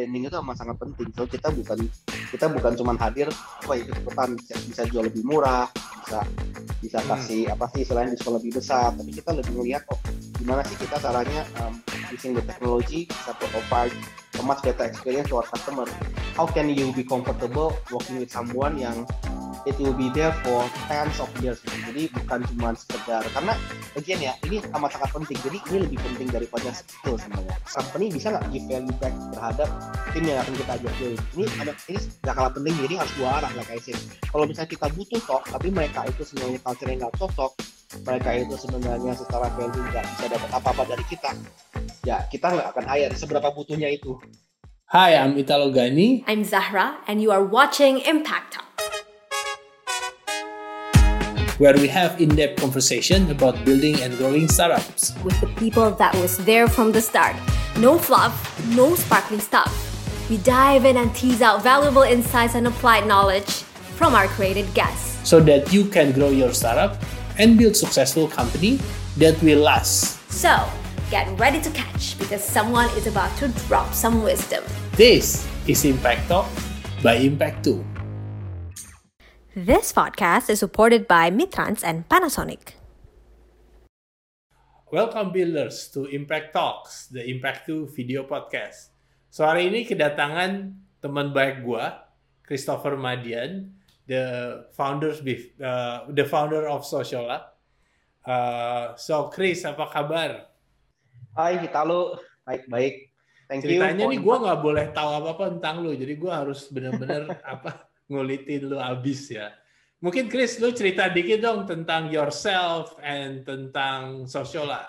branding itu amat sangat penting. So kita bukan kita bukan cuma hadir, wah ikut ikutan bisa, bisa jual lebih murah, bisa bisa Hmm. kasih apa sih selain diskon lebih besar, tapi kita lebih melihat oh gimana sih kita caranya um, using the technology bisa provide a much better experience to our customer. How can you be comfortable working with someone yang it will be there for tens of years gitu. jadi bukan cuma sekedar karena again ya ini amat sangat penting. Jadi ini lebih penting daripada skill sebenarnya. Company bisa nggak give value back terhadap tim yang akan kita ajak join? Ini ada ini nggak kalah penting jadi harus dua arah like I said. Kalau misalnya kita butuh kok tapi mereka itu sebenarnya culture yang nggak cocok mereka itu sebenarnya secara value nggak bisa dapat apa-apa dari kita ya kita nggak akan hire. Seberapa butuhnya itu? Hi, I'm Italo Gani. I'm Zahra, and you are watching Impact Talk. Where we have in-depth conversation about building and growing startups. with the people that was there from the start. No fluff, no sparkling stuff. We dive in and tease out valuable insights and applied knowledge from our created guests. so that you can grow your startup and build successful company that will last. So, get ready to catch because someone is about to drop some wisdom. This is Impact Talk by Impact 2. This podcast is supported by Mitrans and Panasonic. Welcome builders to Impact Talks, the Impact 2 video podcast. So hari ini kedatangan teman baik gua, Christopher Madian, the founders uh, the founder of Sociala. Uh, so Chris, apa kabar? Hai Hitalo baik-baik thank you Ceritanya for nih gue nggak boleh tahu apa-apa tentang lu, jadi gue harus bener-bener apa ngulitin lu abis ya. Mungkin Chris, lu cerita dikit dong tentang yourself and tentang Sociala.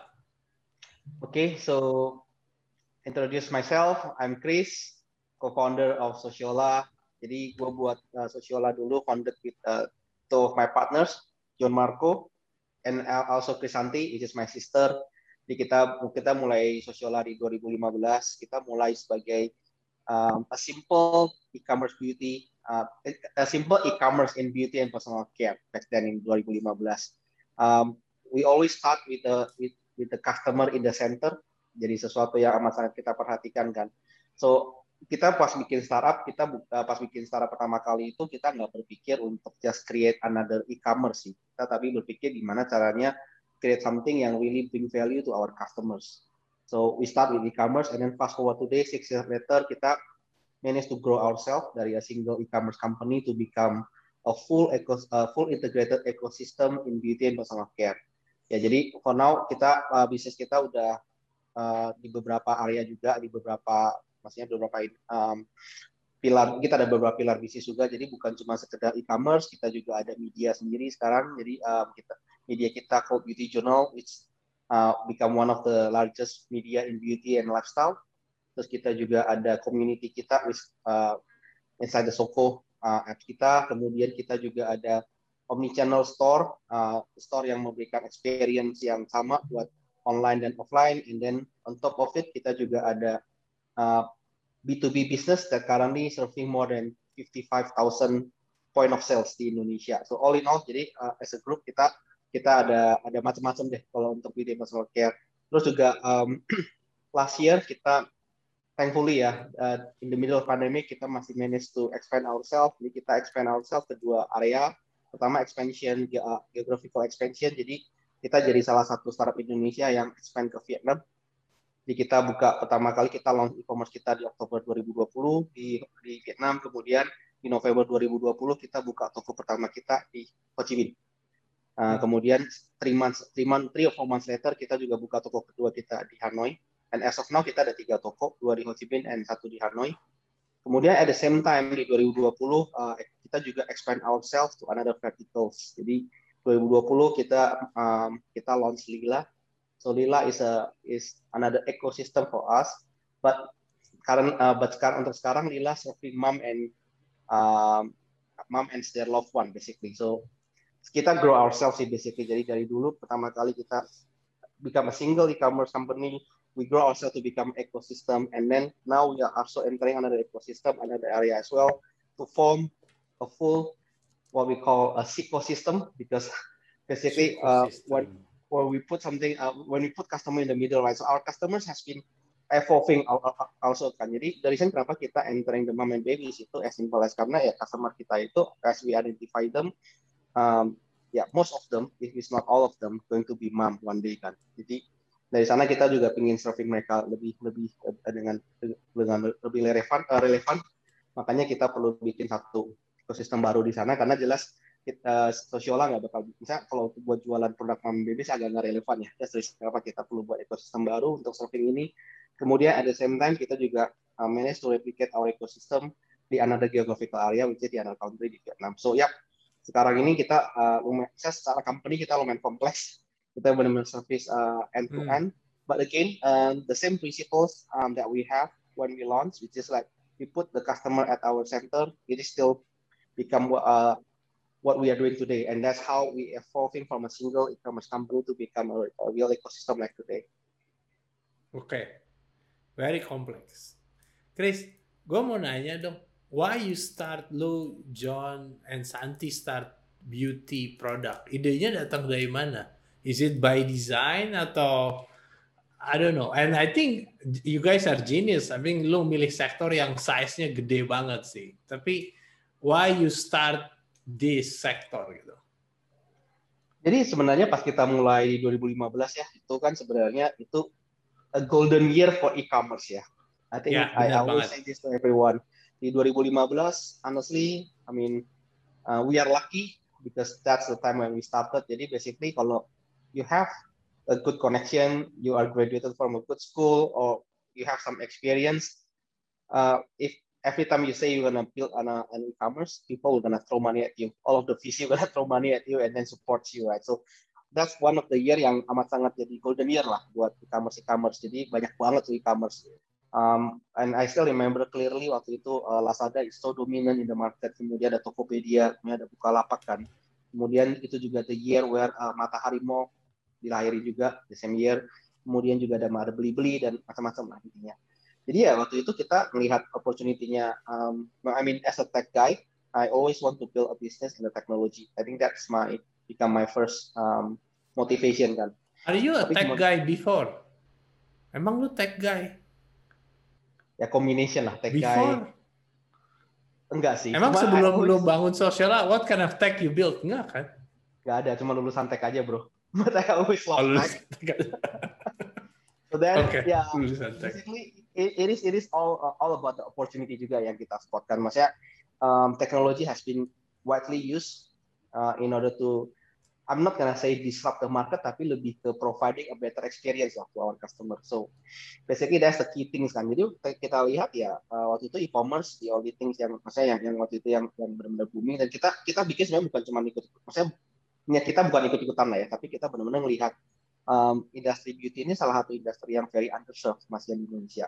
Okay, so introduce myself. I'm Chris, co-founder of Sociola. Jadi gue buat uh, Sociola dulu, founded with uh, two of my partners, John Marco, and also Krisanti, which is my sister. Jadi kita kita mulai Sociola di 2015. Kita mulai sebagai um, a simple e-commerce beauty, uh, a simple e-commerce in beauty and personal care back then in 2015. Um, we always start with the with with the customer in the center. Jadi sesuatu yang amat sangat kita perhatikan kan. So kita pas bikin startup, kita bu- uh, pas bikin startup pertama kali itu kita nggak berpikir untuk just create another e-commerce sih. Kita tapi berpikir gimana caranya create something yang really bring value to our customers. So we start with e-commerce and then fast forward today, six years later kita manage to grow ourselves dari a single e-commerce company to become a full eco, uh, full integrated ecosystem in beauty and personal care. Ya jadi for now kita uh, bisnis kita udah uh, di beberapa area juga di beberapa maksudnya beberapa um, pilar kita ada beberapa pilar bisnis juga. Jadi bukan cuma sekedar e-commerce kita juga ada media sendiri sekarang. Jadi um, kita media kita called Beauty Journal which uh, become one of the largest media in beauty and lifestyle terus kita juga ada community kita uh, inside the Soko uh, app kita kemudian kita juga ada omnichannel store uh, store yang memberikan experience yang sama buat online dan offline and then on top of it kita juga ada uh, B2B business that currently serving more than 55,000 point of sales di Indonesia. So all in all, jadi uh, as a group kita kita ada ada macam-macam deh kalau untuk and personal care. Terus juga um, last year kita thankfully ya uh, in the middle of pandemic kita masih manage to expand ourselves. Jadi kita expand ourselves ke dua area. Pertama expansion ge- uh, geographical expansion. Jadi kita jadi salah satu startup Indonesia yang expand ke Vietnam. Jadi kita buka pertama kali kita launch e-commerce kita di Oktober 2020 di, di Vietnam, kemudian di November 2020 kita buka toko pertama kita di Ho Chi Minh. Uh, kemudian three months, three months, three or four months later kita juga buka toko kedua kita di Hanoi. And as of now kita ada tiga toko, dua di Ho Chi Minh and satu di Hanoi. Kemudian at the same time di 2020 uh, kita juga expand ourselves to another verticals. Jadi 2020 kita um, kita launch Lila. So Lila is a is another ecosystem for us. But current uh, but sekarang untuk sekarang Lila serving mom and um, mom and their loved one basically. So kita grow ourselves sih basically. Jadi dari dulu pertama kali kita become a single e-commerce company, we grow ourselves to become ecosystem, and then now we are also entering another ecosystem, another area as well, to form a full what we call a ecosystem because basically uh, when when we put something uh, when we put customer in the middle, right? So our customers has been evolving also kan. Jadi dari sini kenapa kita entering the mom and babies itu as simple as karena ya customer kita itu as we identify them, um, ya yeah, most of them, if it's not all of them, going to be mom one day kan. Jadi dari sana kita juga ingin serving mereka lebih lebih dengan dengan lebih relevan relevan makanya kita perlu bikin satu ekosistem baru di sana karena jelas kita sosiola nggak bakal bisa kalau buat jualan produk mom baby agak nggak relevan ya. Jadi kenapa kita perlu buat ekosistem baru untuk serving ini. Kemudian at the same time kita juga manage to replicate our ecosystem di another geographical area which is di another country di Vietnam. So yep, sekarang ini kita uh, lumayan, secara company kita lumayan kompleks. Kita benar-benar service uh, end to end. Hmm. But again, um, the same principles um, that we have when we launch, which is like we put the customer at our center. It is still become uh, what we are doing today. And that's how we evolving from a single e-commerce company to become a, a real ecosystem like today. Okay, very complex. Chris, gue mau nanya dong, why you start lo, John, and Santi start beauty product? Idenya datang dari mana? Is it by design atau I don't know. And I think you guys are genius. I mean, lo milih sektor yang size-nya gede banget sih. Tapi why you start di sektor gitu. Jadi sebenarnya pas kita mulai 2015 ya, itu kan sebenarnya itu a golden year for e-commerce ya. I think ya, I always banget. say this to everyone. Di 2015, honestly, I mean, uh, we are lucky because that's the time when we started. Jadi basically kalau you have a good connection, you are graduated from a good school, or you have some experience, uh, if every time you say you're gonna build an, uh, an e-commerce, people are gonna throw money at you. All of the VC gonna throw money at you and then support you, right? So that's one of the year yang amat sangat jadi golden year lah buat e-commerce e-commerce. Jadi banyak banget tuh e-commerce. Um, and I still remember clearly waktu itu uh, Lazada is so dominant in the market. Kemudian ada Tokopedia, kemudian ada Bukalapak kan. Kemudian itu juga the year where uh, Matahari Mall dilahiri juga the same year. Kemudian juga ada ada beli-beli dan macam-macam lah intinya. Jadi ya waktu itu kita melihat opportunity-nya. Um, I mean, as a tech guy, I always want to build a business in the technology. I think that's my become my first um, motivation kan. Are you a Tapi tech guy before? Emang lu tech guy? Ya combination lah tech before? guy. Enggak sih. Emang cuma sebelum always... lu bangun sosial, what kind of tech you build? Enggak kan? Enggak ada, cuma lulusan tech aja bro. But I always love oh, so then, okay. yeah, basically it, it is it is all uh, all about the opportunity juga yang kita spotkan. Maksudnya um, technology has been widely used uh, in order to I'm not gonna say disrupt the market, tapi lebih ke providing a better experience lah to our customer. So basically that's the key things kan. Jadi kita lihat ya uh, waktu itu e-commerce the only things yang maksudnya yang, yang waktu itu yang, yang benar-benar booming dan kita kita bikin sebenarnya bukan cuma ikut, maksudnya kita bukan ikut-ikutan lah ya, tapi kita benar-benar melihat um, industri beauty ini salah satu industri yang very underserved masih di Indonesia.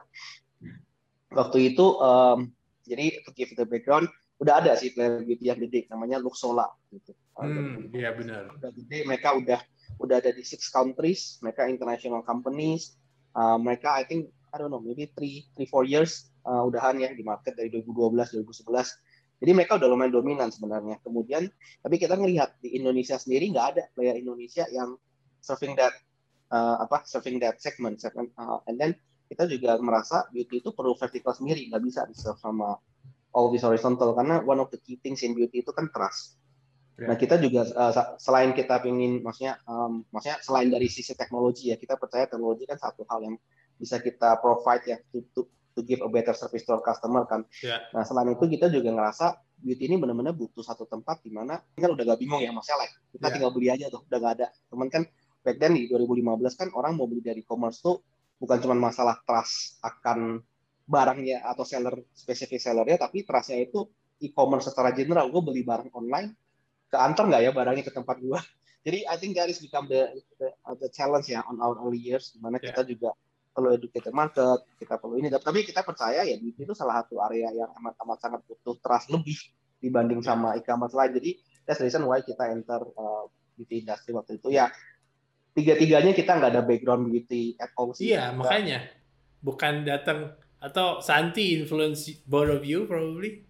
Waktu itu, um, jadi to give the background, udah ada sih player beauty yang gede, namanya Luxola. Gitu. Hmm, iya benar. Udah gede, mereka udah udah ada di six countries, mereka international companies, uh, mereka I think I don't know maybe three three four years uh, udahan ya di market dari 2012 2011. Jadi mereka udah lumayan dominan sebenarnya. Kemudian tapi kita ngelihat di Indonesia sendiri nggak ada player Indonesia yang serving that uh, apa serving that segment, segment uh, and then kita juga merasa beauty itu perlu vertical sendiri nggak bisa di serve sama all this horizontal karena one of the key things in beauty itu kan trust yeah. nah kita juga uh, selain kita ingin maksudnya um, maksudnya selain dari sisi teknologi ya kita percaya teknologi kan satu hal yang bisa kita provide ya to, to, give a better service to our customer kan yeah. nah selain itu kita juga ngerasa beauty ini benar-benar butuh satu tempat di mana kan udah gak bingung ya masalah like, kita yeah. tinggal beli aja tuh udah gak ada teman kan back then di 2015 kan orang mau beli dari e-commerce tuh bukan cuma masalah trust akan barangnya atau seller spesifik sellernya, tapi trustnya itu e-commerce secara general. Gue beli barang online, ke antar nggak ya barangnya ke tempat gue? Jadi I think that is become the the, the challenge ya on our early years, di mana yeah. kita juga perlu educate market, kita perlu ini. Tapi kita percaya ya itu salah satu area yang amat amat sangat butuh trust lebih dibanding yeah. sama e-commerce lain. Jadi that's the reason why kita enter uh, beauty industry waktu itu ya tiga-tiganya kita nggak ada background beauty at all sih. Iya, makanya bukan datang atau Santi influence both of you probably.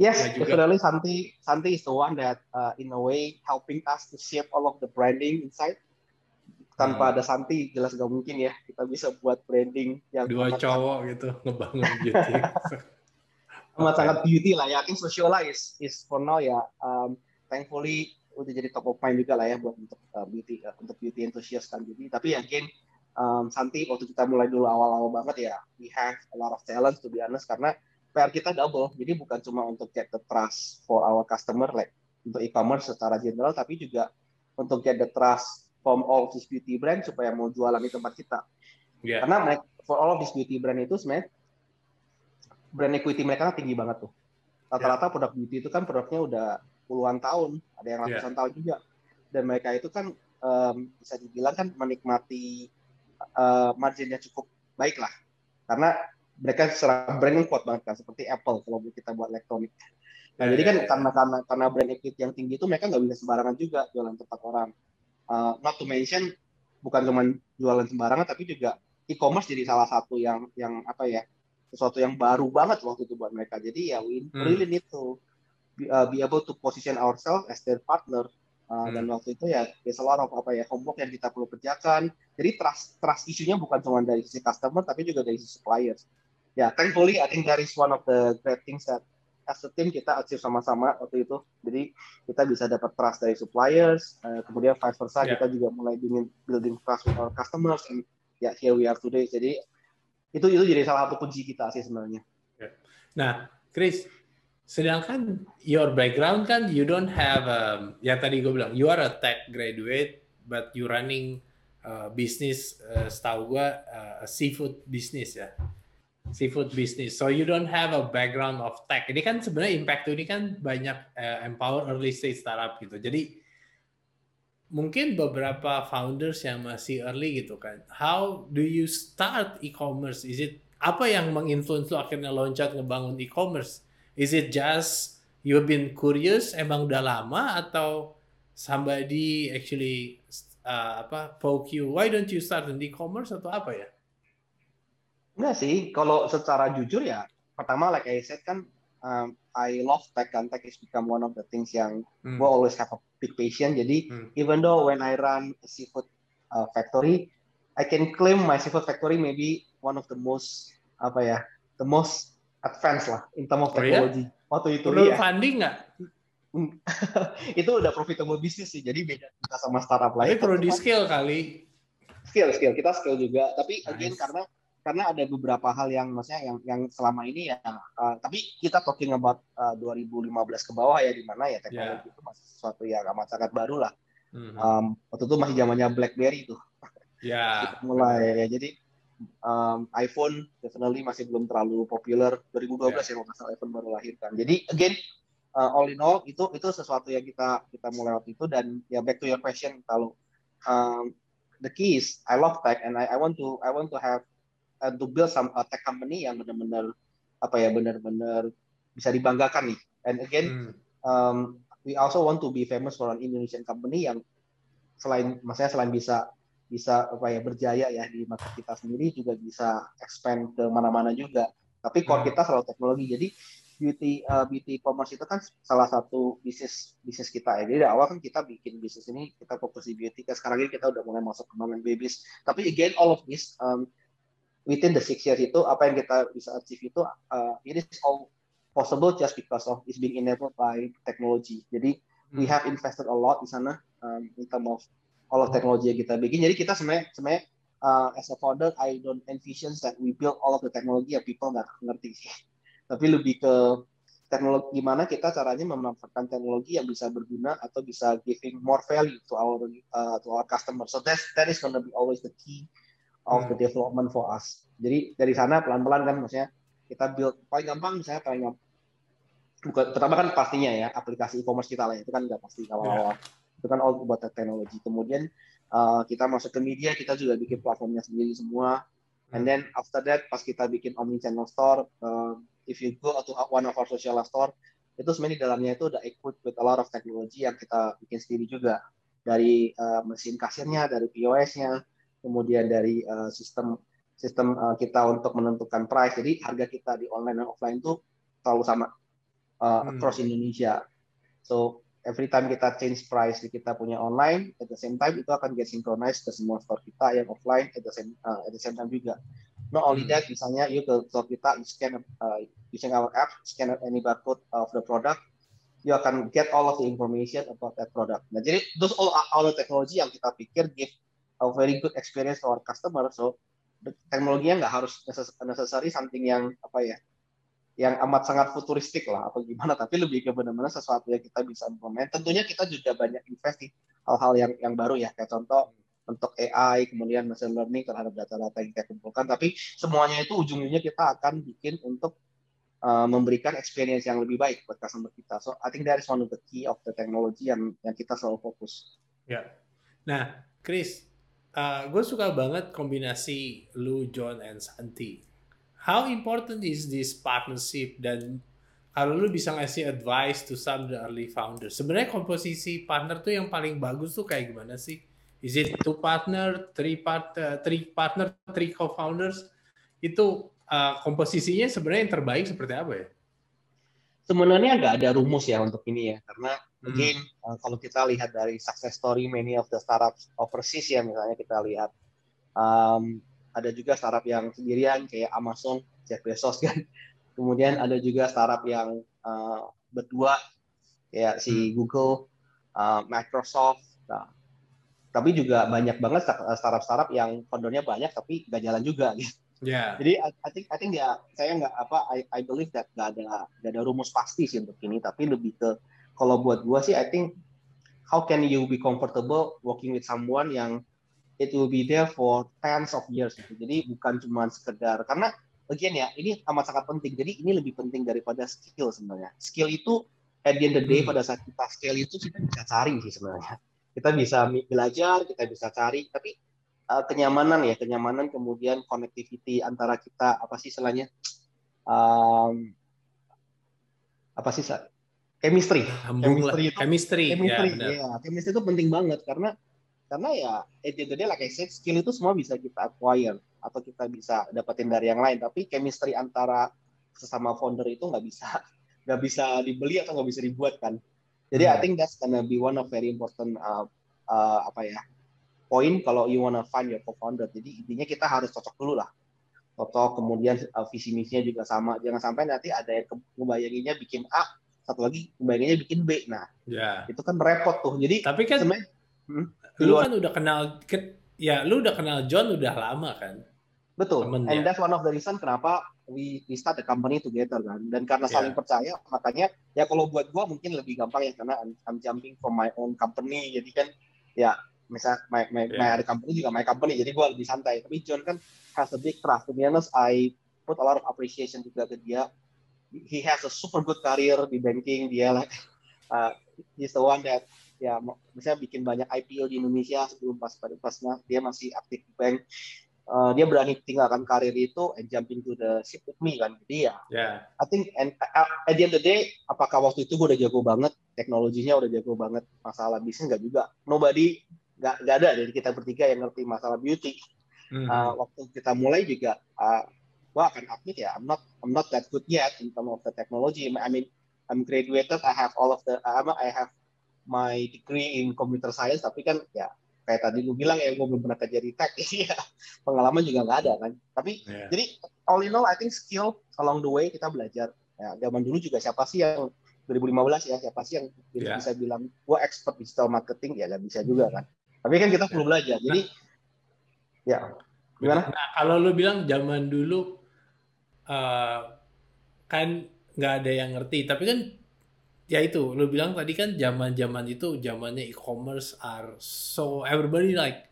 Yes, definitely Santi. Santi is the one that uh, in a way helping us to shape all of the branding inside. Tanpa ada Santi jelas gak mungkin ya kita bisa buat branding yang dua amat- cowok gitu ngebangun beauty. amat sangat beauty lah ya. Think Sociola is is for now ya. Um, thankfully udah jadi top of mind juga lah ya buat untuk uh, beauty uh, untuk beauty enthusiast kan. Jadi tapi again um, Santi waktu kita mulai dulu awal-awal banget ya we have a lot of challenge to be honest. Karena PR kita double. Jadi bukan cuma untuk get the trust for our customer like untuk e-commerce secara general tapi juga untuk get the trust from all these beauty brand supaya mau jualan di tempat kita Ya. karena mereka, for all of these beauty brand itu sebenarnya brand equity mereka kan tinggi banget tuh. Rata-rata produk beauty itu kan produknya udah puluhan tahun, ada yang ratusan tahun juga. Dan mereka itu kan em, bisa dibilang kan menikmati eh, marginnya cukup baik lah. Karena mereka secara brand kuat banget kan, seperti Apple kalau kita buat elektronik. Nah, Ya, jadi ya, kan ya. karena karena karena brand equity yang tinggi itu mereka nggak bisa sembarangan juga jualan tempat orang. Uh, not to mention bukan cuma jualan sembarangan tapi juga e-commerce jadi salah satu yang yang apa ya sesuatu yang baru banget waktu itu buat mereka. Jadi ya we Hmm. really need to be, uh, be able to position ourselves as their partner. Uh, Hmm. Dan waktu itu ya there's a lot of apa ya homework yang kita perlu kerjakan. Jadi trust trust isunya bukan cuma dari sisi customer tapi juga dari sisi suppliers. Ya, thankfully I think that is one of the great things that as a team kita achieve sama-sama waktu itu. Jadi kita bisa dapat trust dari suppliers, eh, kemudian vice versa Ya. kita juga mulai building, building trust with our customers, and ya here we are today. Jadi itu itu jadi salah satu kunci kita sih sebenarnya. Nah, Chris, sedangkan your background kan you don't have um, ya tadi gue bilang you are a tech graduate but you running uh, business uh, setahu gue uh, a seafood business ya seafood business so you don't have a background of tech ini kan sebenarnya impact ini kan banyak uh, empower early stage startup gitu jadi mungkin beberapa founders yang masih early gitu kan how do you start e-commerce is it apa yang menginfluence akhirnya loncat ngebangun e-commerce? Is it just you've been curious emang udah lama atau somebody actually uh, apa poke you why don't you start in e-commerce atau apa ya? Enggak sih, kalau secara jujur ya, pertama like I said kan, um, I love tech kan, tech is become one of the things yang Hmm. gue always have a big passion. Jadi Hmm. even though when I run a seafood uh, factory, I can claim my seafood factory maybe one of the most apa ya, the most advanced lah in terms of Oh, iya? technology. Waktu itu Perlu iya. funding nggak? itu udah profitable bisnis sih. Jadi beda kita sama startup Tapi lain. perlu di Cuman scale kali. skill skill kita skill juga. Tapi again Nice. karena karena ada beberapa hal yang maksudnya yang yang selama ini ya. uh, tapi kita talking about uh, 2015 ke bawah ya di mana ya teknologi itu masih sesuatu yang amat sangat baru lah. Mhm. Um, waktu itu masih zamannya BlackBerry tuh. ya. kita mulai ya jadi um, iPhone definitely masih belum terlalu populer 2012 ya kalau nggak salah iPhone baru lahir kan jadi again uh, all in all itu itu sesuatu yang kita kita mulai waktu itu dan ya back to your question kalau um, the key is I love tech and I, I want to I want to have uh, to build some a tech company yang benar-benar apa ya benar-benar bisa dibanggakan nih and again Hmm. um, we also want to be famous for an Indonesian company yang selain maksudnya selain bisa bisa apa ya berjaya ya di market kita sendiri juga bisa expand ke mana-mana juga. Tapi core Hmm. kita selalu teknologi. Jadi beauty uh, beauty commerce itu kan salah satu bisnis bisnis kita ya. Jadi dari awal kan kita bikin bisnis ini kita fokus di beauty. Kan sekarang ini kita udah mulai masuk ke non babies. Tapi again all of this um, within the six years itu apa yang kita bisa achieve itu uh, it is all possible just because of is being enabled by technology. Jadi we Hmm. have invested a lot di sana um, in terms of all of teknologi yang kita bikin. Jadi kita sebenarnya sebenarnya uh, as a founder, I don't envision that we build all of the technology yang people nggak ngerti sih. Tapi lebih ke teknologi gimana kita caranya memanfaatkan teknologi yang bisa berguna atau bisa giving more value to our uh, to our customer. So that's that is gonna be always the key of the development for us. Jadi dari sana pelan-pelan kan maksudnya kita build paling gampang misalnya paling gampang bukan pertama kan pastinya ya aplikasi e-commerce kita lah itu kan nggak pasti awal-awal itu kan all buat teknologi kemudian uh, kita masuk ke media kita juga bikin platformnya sendiri semua. And then after that pas kita bikin omni channel store uh, if you go to one of our social store itu sebenarnya di dalamnya itu udah equipped with a lot of technology yang kita bikin sendiri juga. Dari uh, mesin kasirnya dari POS-nya kemudian dari uh, sistem sistem uh, kita untuk menentukan price jadi harga kita di online dan offline itu selalu sama uh, Hmm. across Indonesia so every time kita change price di kita punya online, at the same time itu akan get synchronized ke semua store kita yang offline at the same uh, at the same time juga. Not only Hmm. that, misalnya you ke store kita, you scan uh, using our app, scan any barcode of the product, you akan get all of the information about that product. Nah, jadi those all all the technology yang kita pikir give a very good experience to our customer. So teknologinya nggak harus necess- necessary something yang apa ya, yang amat sangat futuristik lah atau gimana, tapi lebih ke benar-benar sesuatu yang kita bisa implement. Tentunya kita juga banyak invest di hal-hal yang yang baru ya, kayak contoh untuk AI, kemudian machine learning terhadap data-data yang kita kumpulkan. Tapi semuanya itu ujung-ujungnya kita akan bikin untuk uh, memberikan experience yang lebih baik buat customer kita. So I think that is one of the key of the technology yang yang kita selalu fokus. Ya. Nah, Chris, uh, gue suka banget kombinasi lu, John, and Santi. How important is this partnership dan kalau lu bisa ngasih advice to some the early founders, sebenarnya komposisi partner tuh yang paling bagus tuh kayak gimana sih? Is it two partner, three part, uh, three partner, three co-founders? Itu uh, komposisinya sebenarnya yang terbaik seperti apa ya? Sebenarnya nggak ada rumus ya untuk ini ya, karena Hmm. again uh, kalau kita lihat dari success story many of the startups overseas ya misalnya kita lihat um, ada juga startup yang sendirian kayak Amazon Jeff Bezos kan kemudian ada juga startup yang uh, berdua kayak si Google uh, Microsoft nah, tapi juga banyak banget startup-startup yang foundernya banyak tapi nggak jalan juga gitu Ya. jadi I, I think I think ya saya nggak apa I, I believe that nggak ada nggak ada rumus pasti sih untuk ini tapi lebih ke kalau buat gua sih I think how can you be comfortable working with someone yang it will be there for tens of years gitu. Jadi bukan cuma sekedar karena again ya ini amat sangat penting. Jadi ini lebih penting daripada skill sebenarnya. Skill itu at the end of the day Hmm. pada saat kita skill itu kita bisa cari sih sebenarnya. Kita bisa belajar, kita bisa cari, tapi uh, kenyamanan ya, kenyamanan kemudian connectivity antara kita apa sih istilahnya? Um, apa sih? Chemistry. Hambung lah. Chemistry itu- Chemistry. Chemistry, ya, benar. ya, chemistry itu penting banget karena karena ya at the end of the day, like I said, skill itu semua bisa kita acquire atau kita bisa dapetin dari yang lain. Tapi chemistry antara sesama founder itu nggak bisa nggak bisa dibeli atau nggak bisa dibuat kan. Jadi I Hmm. think that's gonna be one of very important uh, uh, apa ya poin kalau you wanna find your co-founder. Jadi intinya kita harus cocok dulu lah. Cocok kemudian uh, visi misinya juga sama. Jangan sampai nanti ada yang ngebayanginnya bikin A, satu lagi ngebayanginnya bikin B. Nah Ya. itu kan repot tuh. Jadi Tapi kan sebenarnya Hmm, lu kan udah kenal ke- ya lu udah kenal John udah lama kan betul. temen And ya. that's one of the reason kenapa we we start the company together kan. Dan karena Yeah. saling percaya, makanya ya kalau buat gua mungkin lebih gampang ya karena I'm, I'm jumping from my own company. Jadi kan ya misal my my, my Yeah. other company juga my company. Jadi gua lebih santai. Tapi John kan has a big trust. To be honest, I put a lot of appreciation juga ke dia. He has a super good career di banking. Dia like uh, he's the one that ya misalnya bikin banyak IPO di Indonesia sebelum pas pada pasnya dia masih aktif di bank. Uh, dia berani tinggalkan karir itu and jumping to the ship with me kan? Jadi ya ya I think and uh, at the end of the day apakah waktu itu gue udah jago banget? Teknologinya udah jago banget. Masalah bisnis nggak juga. Nobody nggak nggak ada dari kita bertiga yang ngerti masalah beauty. Mhm. Uh, waktu kita mulai juga uh, gue akan admit ya I'm not I'm not that good yet in terms of the technology. I mean I'm graduated I have all of the I have my degree in computer science tapi kan ya kayak tadi lu bilang ya gue belum pernah kerja di tech ya. Pengalaman juga nggak ada kan. Tapi Ya. jadi all in all I think skill along the way kita belajar. Ya zaman dulu juga siapa sih yang 2015 ya siapa sih yang bisa, Ya. bisa bilang gue expert digital marketing ya nggak bisa juga kan. Tapi kan kita perlu belajar jadi ya gimana? Nah, kalau lu bilang zaman dulu eh, kan nggak ada yang ngerti, tapi kan ya itu lu bilang tadi kan zaman-zaman itu zamannya e-commerce are so everybody like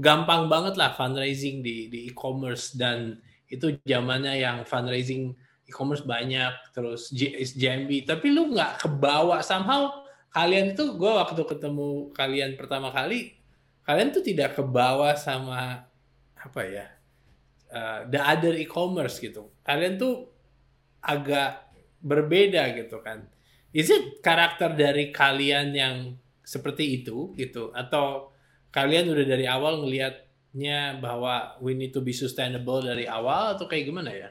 gampang banget lah fundraising di di e-commerce. Dan itu zamannya yang fundraising e-commerce banyak terus JMB tapi lu nggak kebawa somehow kalian itu gue waktu ketemu kalian pertama kali kalian tuh tidak kebawa sama apa ya uh, the other e-commerce gitu. Kalian tuh agak berbeda gitu kan. Is it karakter dari kalian yang seperti itu gitu atau kalian udah dari awal ngelihatnya bahwa we need to be sustainable dari awal atau kayak gimana ya?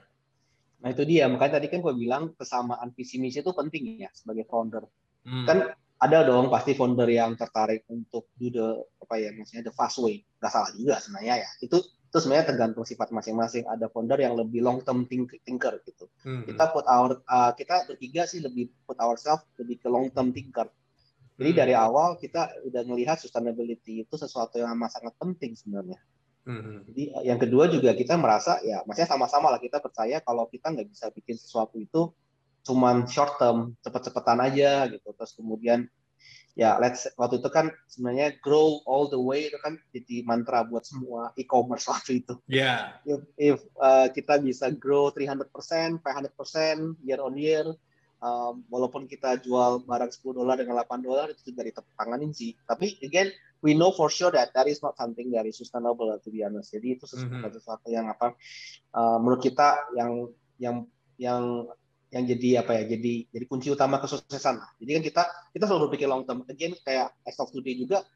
Nah itu dia, makanya tadi kan gue bilang kesamaan visi misi itu penting ya sebagai founder. Hmm. Kan ada dong pasti founder yang tertarik untuk do the apa ya maksudnya the fast way nggak salah juga sebenarnya ya itu itu sebenarnya tergantung sifat masing-masing ada founder yang lebih long term thinker gitu hmm. kita put our uh, kita bertiga sih lebih put ourselves lebih ke long term thinker jadi hmm. dari awal kita udah melihat sustainability itu sesuatu yang amat sangat penting sebenarnya hmm. jadi uh, yang kedua juga kita merasa ya maksudnya sama-sama lah kita percaya kalau kita nggak bisa bikin sesuatu itu cuman short term cepet-cepetan aja gitu terus kemudian ya let's waktu itu kan sebenarnya grow all the way itu kan jadi mantra buat semua e-commerce waktu itu. Ya. Yeah. If, if uh, kita bisa grow 300%, 500% year on year, um, walaupun kita jual barang 10 dolar dengan 8 dolar itu juga ditetanganin sih. Tapi again, we know for sure that that is not something that is sustainable to be honest. Jadi itu sesuatu, mm -hmm. sesuatu yang apa uh, menurut kita yang yang yang yang jadi apa ya jadi jadi kunci utama kesuksesan lah. Jadi kan kita kita selalu berpikir long term. Again kayak as of today juga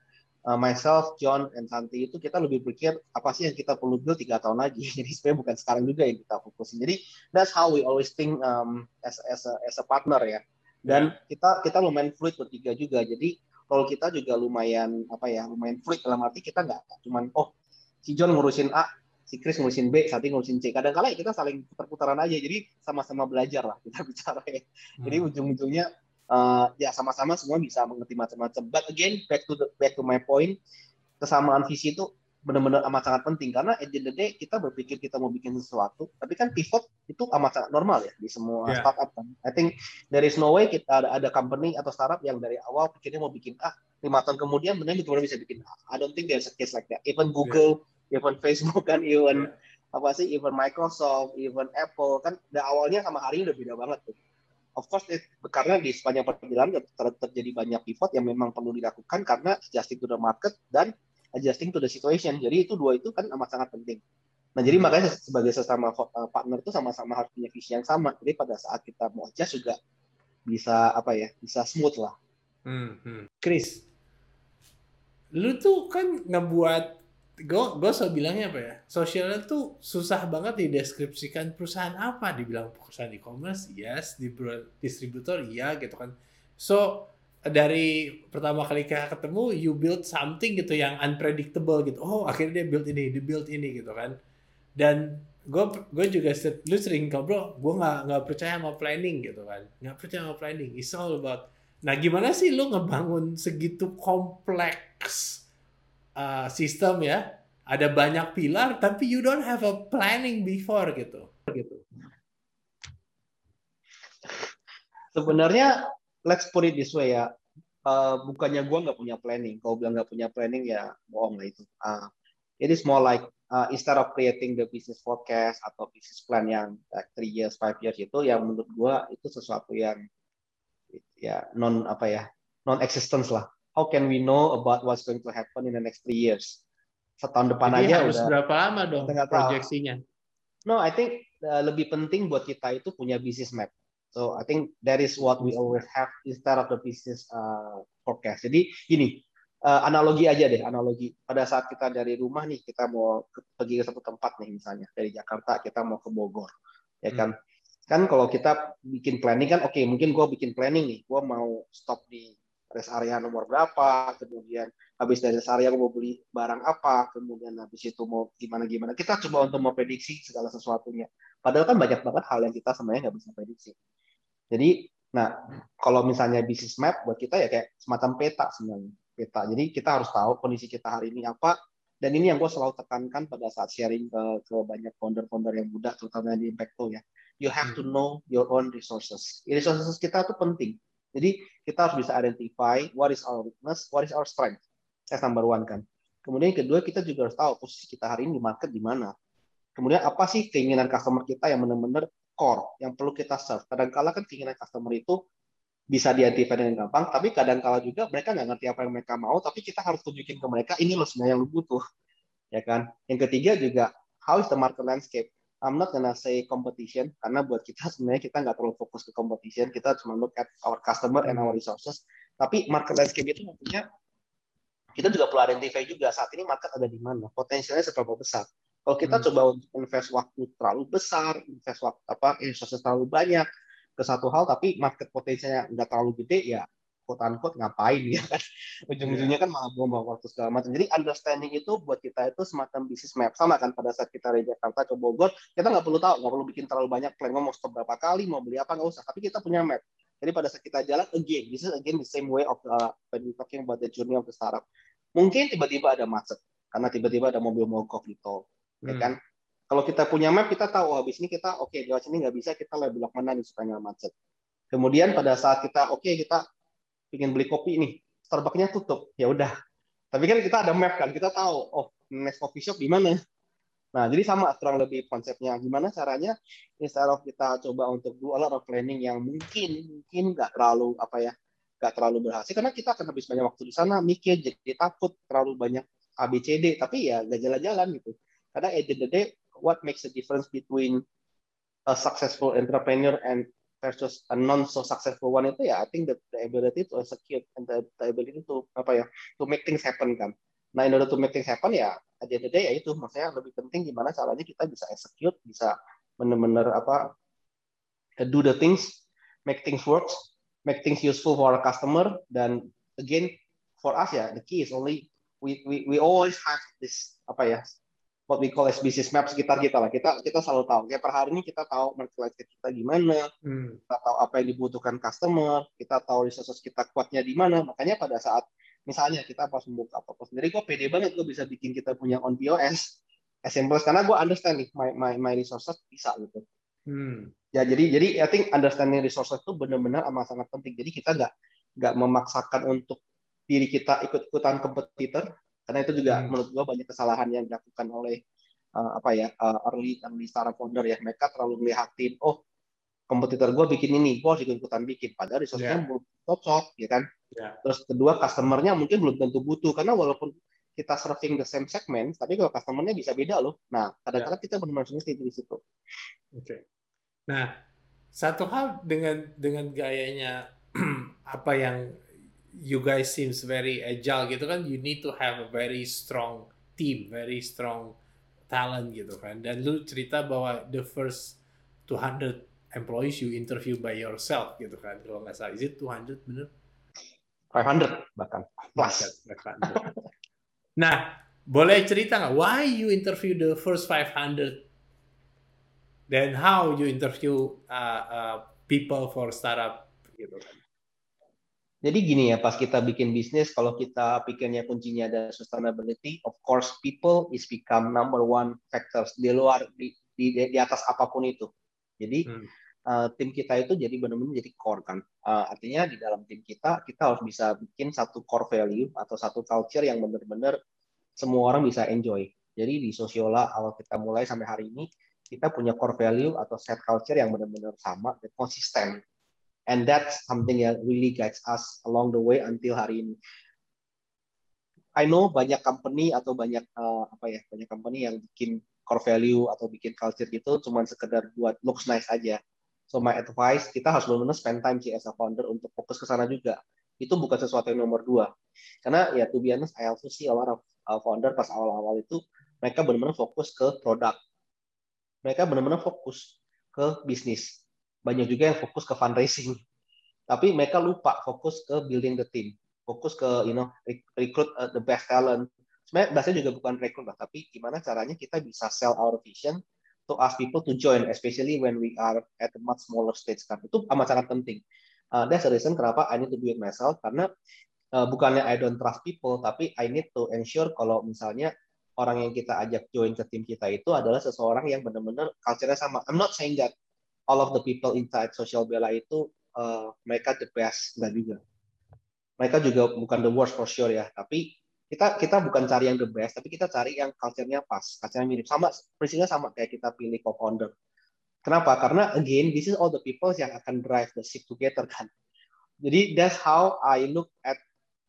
uh, myself, John, and Santi itu kita lebih berpikir apa sih yang kita perlu build tiga tahun lagi. Jadi sebenarnya bukan sekarang juga yang kita fokusin. Jadi that's how we always think um, as as a, as a partner ya. Dan kita kita lumayan fluid bertiga juga. Jadi kalau kita juga lumayan apa ya lumayan fluid dalam arti kita nggak cuman oh si John ngurusin A, si Chris ngurusin B, Sati ngurusin C. Kadang-kala ya kita saling putar-putaran aja, jadi sama-sama belajar lah kita bicara ya. Hmm. Jadi ujung-ujungnya uh, ya sama-sama semua bisa mengerti macam-macam. But again, back to the, back to my point, kesamaan visi itu benar-benar amat sangat penting karena at the end of the day kita berpikir kita mau bikin sesuatu, tapi kan pivot itu amat sangat normal ya di semua yeah. startup kan. I think there is no way kita ada, ada company atau startup yang dari awal pikirnya mau bikin ah lima tahun kemudian benar benar bisa bikin A. I don't think there's a case like that. Even Google yeah even Facebook kan, even yeah. apa sih, even Microsoft, even Apple kan, dari awalnya sama hari ini udah beda banget tuh. Of course, it, karena di sepanjang perjalanan ter terjadi banyak pivot yang memang perlu dilakukan karena adjusting to the market dan adjusting to the situation. Jadi itu dua itu kan amat sangat penting. Nah, jadi makanya sebagai sesama eh, partner itu sama-sama harus punya visi yang sama. Jadi pada saat kita mau adjust juga bisa apa ya, bisa smooth lah. Hmm, hmm. Chris, lu tuh kan ngebuat gue gue selalu bilangnya apa ya? Sosialnya tuh susah banget dideskripsikan perusahaan apa? Dibilang perusahaan e-commerce yes. Distributor iya gitu kan. So dari pertama kali kita ketemu you build something gitu yang unpredictable gitu. Oh akhirnya dia build ini dia build ini gitu kan. Dan gue gue juga lu sering ngobrol gue nggak nggak percaya sama planning gitu kan. Nggak percaya sama planning. It's all about nah gimana sih lu ngebangun segitu kompleks uh, sistem ya ada banyak pilar tapi you don't have a planning before gitu. Gitu. Sebenarnya let's put it this way ya. Uh, bukannya gue nggak punya planning. Kalau bilang nggak punya planning ya bohong lah itu. Uh, it is more like uh, instead of creating the business forecast atau business plan yang like three years five years itu yang menurut gue itu sesuatu yang ya non apa ya non existence lah how can we know about what's going to happen in the next three years? Setahun depan Jadi aja harus udah berapa lama dong proyeksinya? No, I think uh, lebih penting buat kita itu punya business map. So I think that is what we always have instead of the business uh, forecast. Jadi gini, uh, analogi aja deh, analogi. Pada saat kita dari rumah nih, kita mau ke, pergi ke satu tempat nih misalnya dari Jakarta kita mau ke Bogor, ya kan? Hmm. Kan kalau kita bikin planning kan, oke okay, mungkin gue bikin planning nih, gue mau stop di rest area nomor berapa, kemudian habis dari rest area mau beli barang apa, kemudian habis itu mau gimana gimana. Kita coba untuk memprediksi segala sesuatunya. Padahal kan banyak banget hal yang kita sebenarnya nggak bisa prediksi. Jadi, nah kalau misalnya bisnis map buat kita ya kayak semacam peta sebenarnya peta. Jadi kita harus tahu kondisi kita hari ini apa. Dan ini yang gue selalu tekankan pada saat sharing ke, ke banyak founder-founder yang muda, terutama di Impacto ya. You have to know your own resources. Resources kita tuh penting jadi kita harus bisa identify what is our weakness, what is our strength. That's number one kan. Kemudian kedua kita juga harus tahu posisi kita hari ini di market di mana. Kemudian apa sih keinginan customer kita yang benar-benar core, yang perlu kita serve. Kadang-kala kan keinginan customer itu bisa diidentifikasi dengan gampang, tapi kadang-kala juga mereka nggak ngerti apa yang mereka mau, tapi kita harus tunjukin ke mereka ini loh sebenarnya yang lu butuh, ya kan? Yang ketiga juga how is the market landscape? I'm not gonna say competition karena buat kita sebenarnya kita nggak terlalu fokus ke competition, kita cuma look at our customer and our resources. Tapi market landscape itu maksudnya kita juga perlu identify juga saat ini market ada di mana, potensialnya seberapa besar. Kalau kita hmm. coba untuk invest waktu terlalu besar, invest waktu apa resources terlalu banyak ke satu hal, tapi market potensialnya nggak terlalu gede, ya quote unquote ngapain ya kan? Ujung-ujungnya kan malah buang waktu segala macam. Jadi understanding itu buat kita itu semacam business map. Sama kan pada saat kita dari Jakarta ke Bogor kita nggak perlu tahu nggak perlu bikin terlalu banyak plan mau stop berapa kali mau beli apa nggak usah. Tapi kita punya map. Jadi pada saat kita jalan again this is again the same way of uh, when we talking about the journey of the startup. Mungkin tiba-tiba ada macet karena tiba-tiba ada mobil mogok di tol ya Hmm. kan? Kalau kita punya map kita tahu oh, habis ini kita oke lewat sini nggak bisa kita lewat belok mana nih supaya nggak macet. Kemudian pada saat kita oke kita ingin beli kopi nih. Starbucksnya tutup. Ya udah. Tapi kan kita ada map kan. Kita tahu oh next coffee shop di mana. Nah jadi sama kurang lebih konsepnya. Gimana caranya? Instead of kita coba untuk do a lot of planning yang mungkin mungkin nggak terlalu apa ya nggak terlalu berhasil. Karena kita akan habis banyak waktu di sana mikir jadi takut terlalu banyak ABCD tapi ya nggak jalan-jalan gitu. Karena at the end of the day what makes the difference between a successful entrepreneur and versus a non so successful one itu ya I think the, the ability to execute and the, the ability to apa ya to make things happen kan. Nah in order to make things happen ya at the end of the day ya itu maksudnya lebih penting gimana caranya kita bisa execute bisa benar-benar apa do the things make things work make things useful for our customer dan again for us ya the key is only we we we always have this apa ya what we call as business map sekitar kita lah. Kita kita selalu tahu. Kayak per hari ini kita tahu market kita gimana, Hmm. kita tahu apa yang dibutuhkan customer, kita tahu resources kita kuatnya di mana. Makanya pada saat misalnya kita pas membuka apa sendiri, gue pede banget gue bisa bikin kita punya on POS, as karena gue understand nih my, my, my resources bisa gitu. Hmm. Ya jadi jadi I think understanding resources itu benar-benar amat sangat penting. Jadi kita nggak nggak memaksakan untuk diri kita ikut-ikutan kompetitor karena itu juga Hmm. menurut gua banyak kesalahan yang dilakukan oleh uh, apa ya uh, early early startup founder ya mereka terlalu melihatin oh kompetitor gua bikin ini gua harus ikut-ikutan bikin padahal resource-nya Ya. belum cocok ya kan Ya. terus kedua customer-nya mungkin belum tentu butuh karena walaupun kita serving the same segment tapi kalau customer-nya bisa beda loh nah kadang-kadang kita benar-benar sulit di situ Oke. Nah, satu hal dengan dengan gayanya apa yang you guys seems very agile gitu kan, you need to have a very strong team, very strong talent gitu kan. Dan lu cerita bahwa the first 200 employees you interview by yourself gitu kan, kalau nggak salah. Is it 200 bener? 500 bahkan plus Nah, boleh cerita nggak why you interview the first 500 then how you interview uh, uh, people for startup gitu kan. Jadi gini ya, pas kita bikin bisnis, kalau kita pikirnya kuncinya ada sustainability, of course people is become number one factors di luar di di, di atas apa pun itu. Jadi Hmm. uh, tim kita itu jadi benar-benar jadi core kan. Uh, artinya di dalam tim kita kita harus bisa bikin satu core value atau satu culture yang benar-benar semua orang bisa enjoy. Jadi di Sosiola awal kita mulai sampai hari ini kita punya core value atau set culture yang benar-benar sama dan konsisten and that's something that really guides us along the way until hari ini. I know banyak company atau banyak uh, apa ya banyak company yang bikin core value atau bikin culture gitu cuman sekedar buat looks nice aja. So my advice kita harus benar-benar spend time sih as a founder untuk fokus ke sana juga. Itu bukan sesuatu yang nomor dua. Karena ya to be honest, I also see a lot of uh, founder pas awal-awal itu mereka benar-benar fokus ke produk. Mereka benar-benar fokus ke bisnis banyak juga yang fokus ke fundraising. Tapi mereka lupa fokus ke building the team. Fokus ke you know recruit uh, the best talent. Sebenarnya bahasanya juga bukan rekrut lah tapi gimana caranya kita bisa sell our vision to ask people to join especially when we are at a much smaller stage kan. Itu amat sangat penting. Uh, that's the reason kenapa I need to do it myself karena uh, bukannya I don't trust people tapi I need to ensure kalau misalnya orang yang kita ajak join ke tim kita itu adalah seseorang yang benar-benar culture-nya sama. I'm not saying that all of the people inside Social Bella itu uh, mereka the best enggak juga. Mereka juga bukan the worst for sure ya, tapi kita kita bukan cari yang the best, tapi kita cari yang culture-nya pas, culture-nya mirip sama, prinsipnya sama kayak kita pilih co-founder. Kenapa? Karena again, this is all the people yang akan drive the ship together kan. Jadi that's how I look at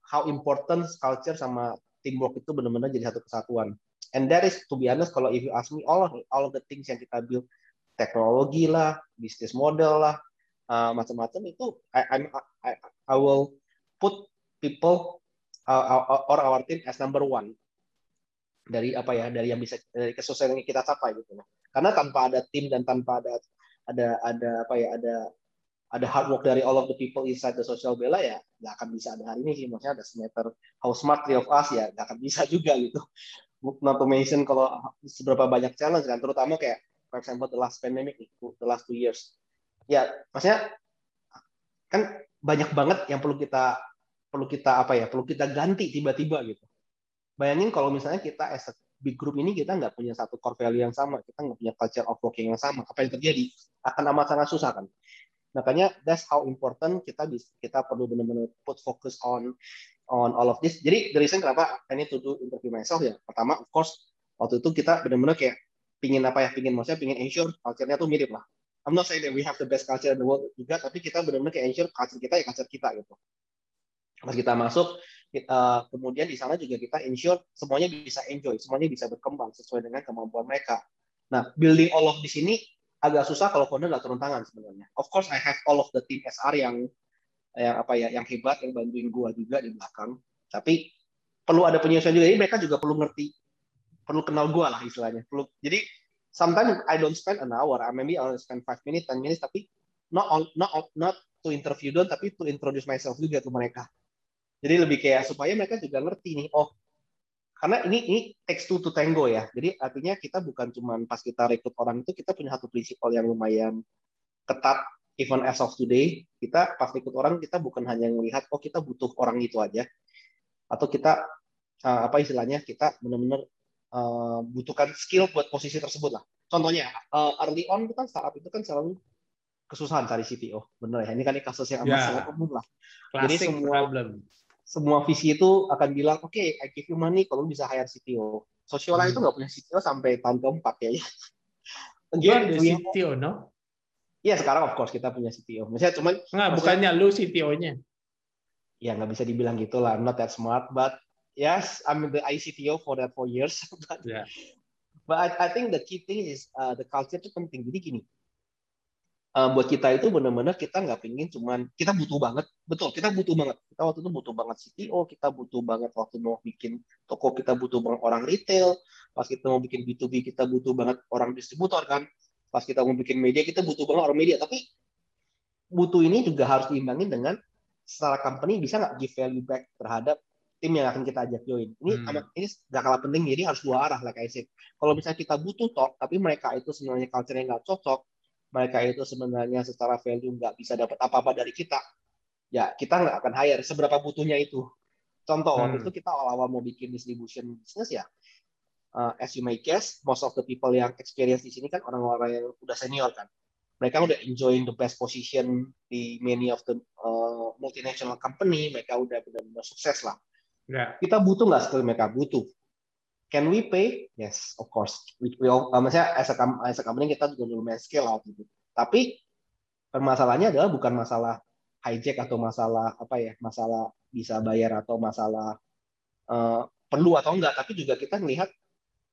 how important culture sama teamwork itu benar-benar jadi satu kesatuan. And that is to be honest, kalau if you ask me all of all of the things yang kita build teknologi lah, bisnis model lah, uh, macam-macam itu I, I'm, I, I will put people uh, or our team as number one dari apa ya dari yang bisa dari kesuksesan yang kita capai gitu loh. Karena tanpa ada tim dan tanpa ada ada ada apa ya ada ada hard work dari all of the people inside the social bella ya nggak akan bisa ada hari ini sih maksudnya ada semester how smart of us ya nggak akan bisa juga gitu not to mention kalau seberapa banyak challenge kan terutama kayak for example the last pandemic the last two years ya maksudnya kan banyak banget yang perlu kita perlu kita apa ya perlu kita ganti tiba-tiba gitu bayangin kalau misalnya kita as a big group ini kita nggak punya satu core value yang sama kita nggak punya culture of working yang sama apa yang terjadi akan amat sangat susah kan Makanya that's how important kita bisa, kita perlu benar-benar put focus on on all of this. Jadi the reason kenapa I need to do interview myself ya. Pertama, of course, waktu itu kita benar-benar kayak pingin apa ya, pingin maksudnya pingin ensure culture-nya tuh mirip lah. I'm not saying that we have the best culture in the world juga, tapi kita benar-benar kayak ensure culture kita ya culture kita gitu. Pas kita masuk, uh, kemudian di sana juga kita ensure semuanya bisa enjoy, semuanya bisa berkembang sesuai dengan kemampuan mereka. Nah, building all of this ini agak susah kalau founder nggak turun tangan sebenarnya. Of course I have all of the team SR yang yang apa ya yang hebat yang bantuin gua juga di belakang. Tapi perlu ada penyesuaian juga. Jadi mereka juga perlu ngerti, perlu kenal gua lah istilahnya. Perlu jadi sometimes I don't spend an hour, I maybe I'll spend five minutes, ten minutes, tapi not on, not not to interview them, tapi to introduce myself juga ke mereka. Jadi lebih kayak supaya mereka juga ngerti nih, oh karena ini ini takes two to tango ya. Jadi artinya kita bukan cuma pas kita rekrut orang itu kita punya satu prinsipal yang lumayan ketat even as of today kita pas rekrut orang kita bukan hanya melihat oh kita butuh orang itu aja atau kita uh, apa istilahnya kita benar-benar uh, butuhkan skill buat posisi tersebut lah. Contohnya uh, early on itu kan startup itu kan selalu kesusahan cari CTO, bener ya. Ini kan kasus yang amat yeah. sangat umum lah. Classic Jadi semua problem semua visi itu akan bilang, oke, okay, I give you money kalau bisa hire CTO. Sosiola hmm. itu nggak punya CTO sampai tahun keempat ya. Again, ada CTO, no? Iya, sekarang of course kita punya CTO. Misalnya cuman... Nggak, bukannya lu CTO-nya. Ya, nggak bisa dibilang gitu lah. I'm not that smart, but yes, I'm the ICTO for that four years. but, yeah. but I, I think the key thing is uh, the culture itu penting. Jadi gini, uh, buat kita itu benar-benar kita nggak pingin cuman kita butuh banget betul kita butuh banget kita waktu itu butuh banget CTO kita butuh banget waktu mau bikin toko kita butuh banget orang retail pas kita mau bikin B2B kita butuh banget orang distributor kan pas kita mau bikin media kita butuh banget orang media tapi butuh ini juga harus diimbangin dengan secara company bisa nggak give value back terhadap tim yang akan kita ajak join. Ini hmm. ini gak kalah penting, jadi harus dua arah like I said. Kalau misalnya kita butuh top, tapi mereka itu sebenarnya culture-nya nggak cocok, mereka itu sebenarnya secara value nggak bisa dapat apa-apa dari kita, ya kita nggak akan hire seberapa butuhnya itu. Contoh, hmm. waktu itu kita awal-awal mau bikin distribution business ya, uh, as you may guess, most of the people yang experience di sini kan orang-orang yang udah senior kan. Mereka udah enjoying the best position di many of the uh, multinational company, mereka udah benar-benar sukses lah. Yeah. Kita butuh nggak skill mereka? Butuh. Can we pay? Yes, of course. We, we uh, maksudnya as a, as a company kita juga lumayan scale out gitu. Tapi permasalahannya adalah bukan masalah hijack atau masalah apa ya, masalah bisa bayar atau masalah uh, perlu atau enggak, tapi juga kita melihat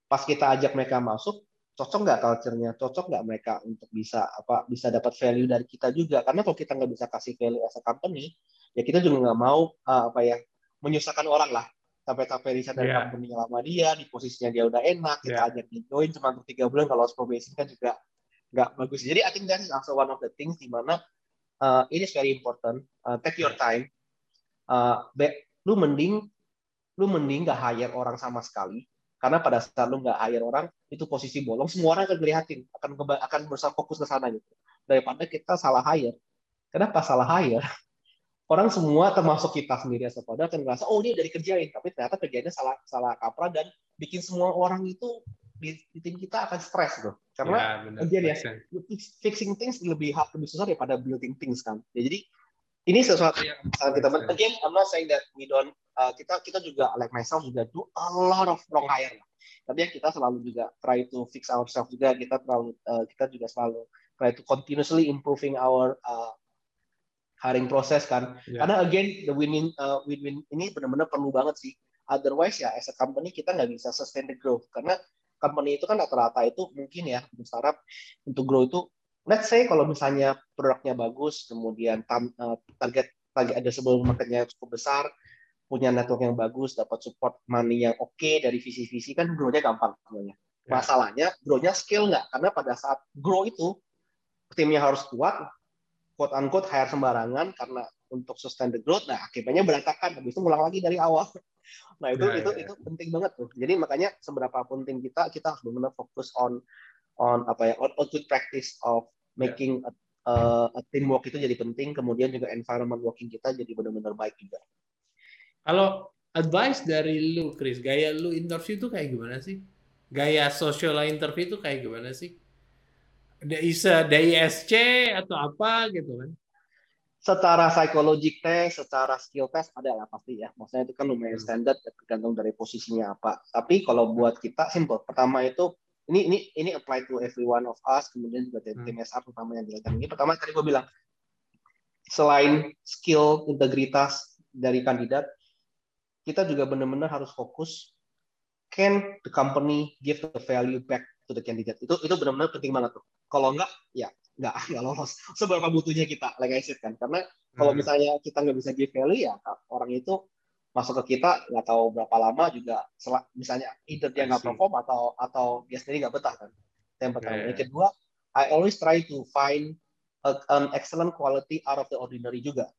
pas kita ajak mereka masuk, cocok nggak culture-nya, cocok nggak mereka untuk bisa apa bisa dapat value dari kita juga. Karena kalau kita nggak bisa kasih value as a company, ya kita juga nggak mau uh, apa ya menyusahkan orang lah. Sampai-sampai riset dari yeah. company lama dia di posisinya dia udah enak kita yeah. ajak di join cuma untuk tiga bulan kalau probation kan juga nggak bagus. Jadi I think that is also one of the things di mana uh, it is very important uh, take your time. Uh, be, lu mending lu mending nggak hire orang sama sekali karena pada saat lu nggak hire orang itu posisi bolong semua orang akan ngeliatin akan akan berusaha fokus ke sana gitu. Daripada kita salah hire. Kenapa salah hire orang semua termasuk kita sendiri as pada akan merasa oh ini dari kerjain tapi ternyata kerjanya salah salah kaprah dan bikin semua orang itu di, di tim kita akan stres tuh. Karena ya, ya fixing things lebih hard lebih susah daripada building things kan. Ya, jadi ini sesuatu yang sangat kita again I'm not saying that we don't uh, kita kita juga like myself juga do a lot of wrong hire lah. Tapi ya kita selalu juga try to fix ourselves juga. Kita terlalu uh, kita juga selalu try to continuously improving our uh, hiring proses kan. Yeah. Karena again the win-win uh, win-win ini benar-benar perlu banget sih. Otherwise ya as a company kita nggak bisa sustain the growth karena company itu kan rata-rata itu mungkin ya untuk startup untuk grow itu let's say kalau misalnya produknya bagus kemudian tam, uh, target target ada sebelum marketnya cukup besar punya network yang bagus dapat support money yang oke okay, dari visi-visi kan grow-nya gampang sebenarnya. Yeah. Masalahnya grow-nya skill nggak karena pada saat grow itu timnya harus kuat quote unquote hire sembarangan karena untuk sustain the growth, nah akibatnya berantakan, habis itu ngulang lagi dari awal. Nah itu Ya, itu ya. itu penting banget tuh. Jadi makanya seberapa pun tim kita, kita harus benar-benar fokus on on apa ya, on, on good practice of making a, a- a teamwork itu jadi penting. Kemudian juga environment working kita jadi benar-benar baik juga. Kalau advice dari lu, Chris, gaya lu interview itu kayak gimana sih? Gaya social interview itu kayak gimana sih? Dari dari SC atau apa gitu kan? Secara psikologik test, secara skill test ada lah pasti ya. Maksudnya itu kan lumayan Hmm. standar ya, tergantung dari posisinya apa. Tapi kalau buat kita simple. Pertama itu ini ini ini apply to every one of us. Kemudian juga dari Hmm. tim SR terutama yang dilakukan ini. Pertama tadi gue bilang selain skill integritas dari kandidat, kita juga benar-benar harus fokus can the company give the value back to the candidate itu itu benar-benar penting banget tuh. Kalau enggak ya nggak nggak lolos. Seberapa butuhnya kita like I said kan. Karena kalau Hmm. misalnya kita nggak bisa give value ya orang itu masuk ke kita nggak tahu berapa lama juga misalnya either dia nggak perform atau atau dia sendiri nggak betah kan. Itu yang pertama. Yeah. yang kedua I always try to find a- an excellent quality out of the ordinary juga.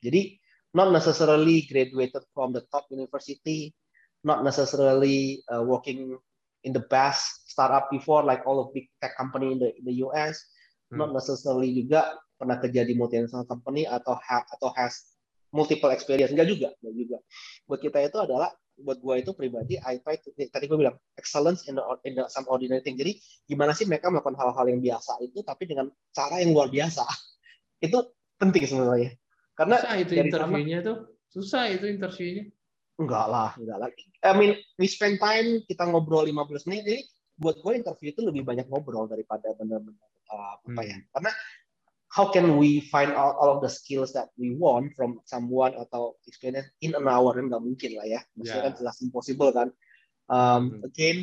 Jadi not necessarily graduated from the top university not necessarily uh, working in the best startup before like all of big tech company in the in the US Hmm. not necessarily juga pernah kerja di multinational company atau ha, atau has multiple experience enggak juga enggak juga buat kita itu adalah buat gua itu pribadi I try to tadi gue bilang excellence in the, in the some ordinary thing jadi gimana sih mereka melakukan hal-hal yang biasa itu tapi dengan cara yang luar biasa itu penting sebenarnya karena Susah itu interviewnya tuh. Susah itu interviewnya. Enggak lah, enggak lah. I mean, we spend time, kita ngobrol 15 menit. Jadi buat gue interview itu lebih banyak ngobrol daripada benar-benar uh, apa Hmm. ya. Karena how can we find out all of the skills that we want from someone atau experience in an hour kan nggak mungkin lah ya. Maksudnya Ya. kan jelas impossible kan. Um, Hmm. Again,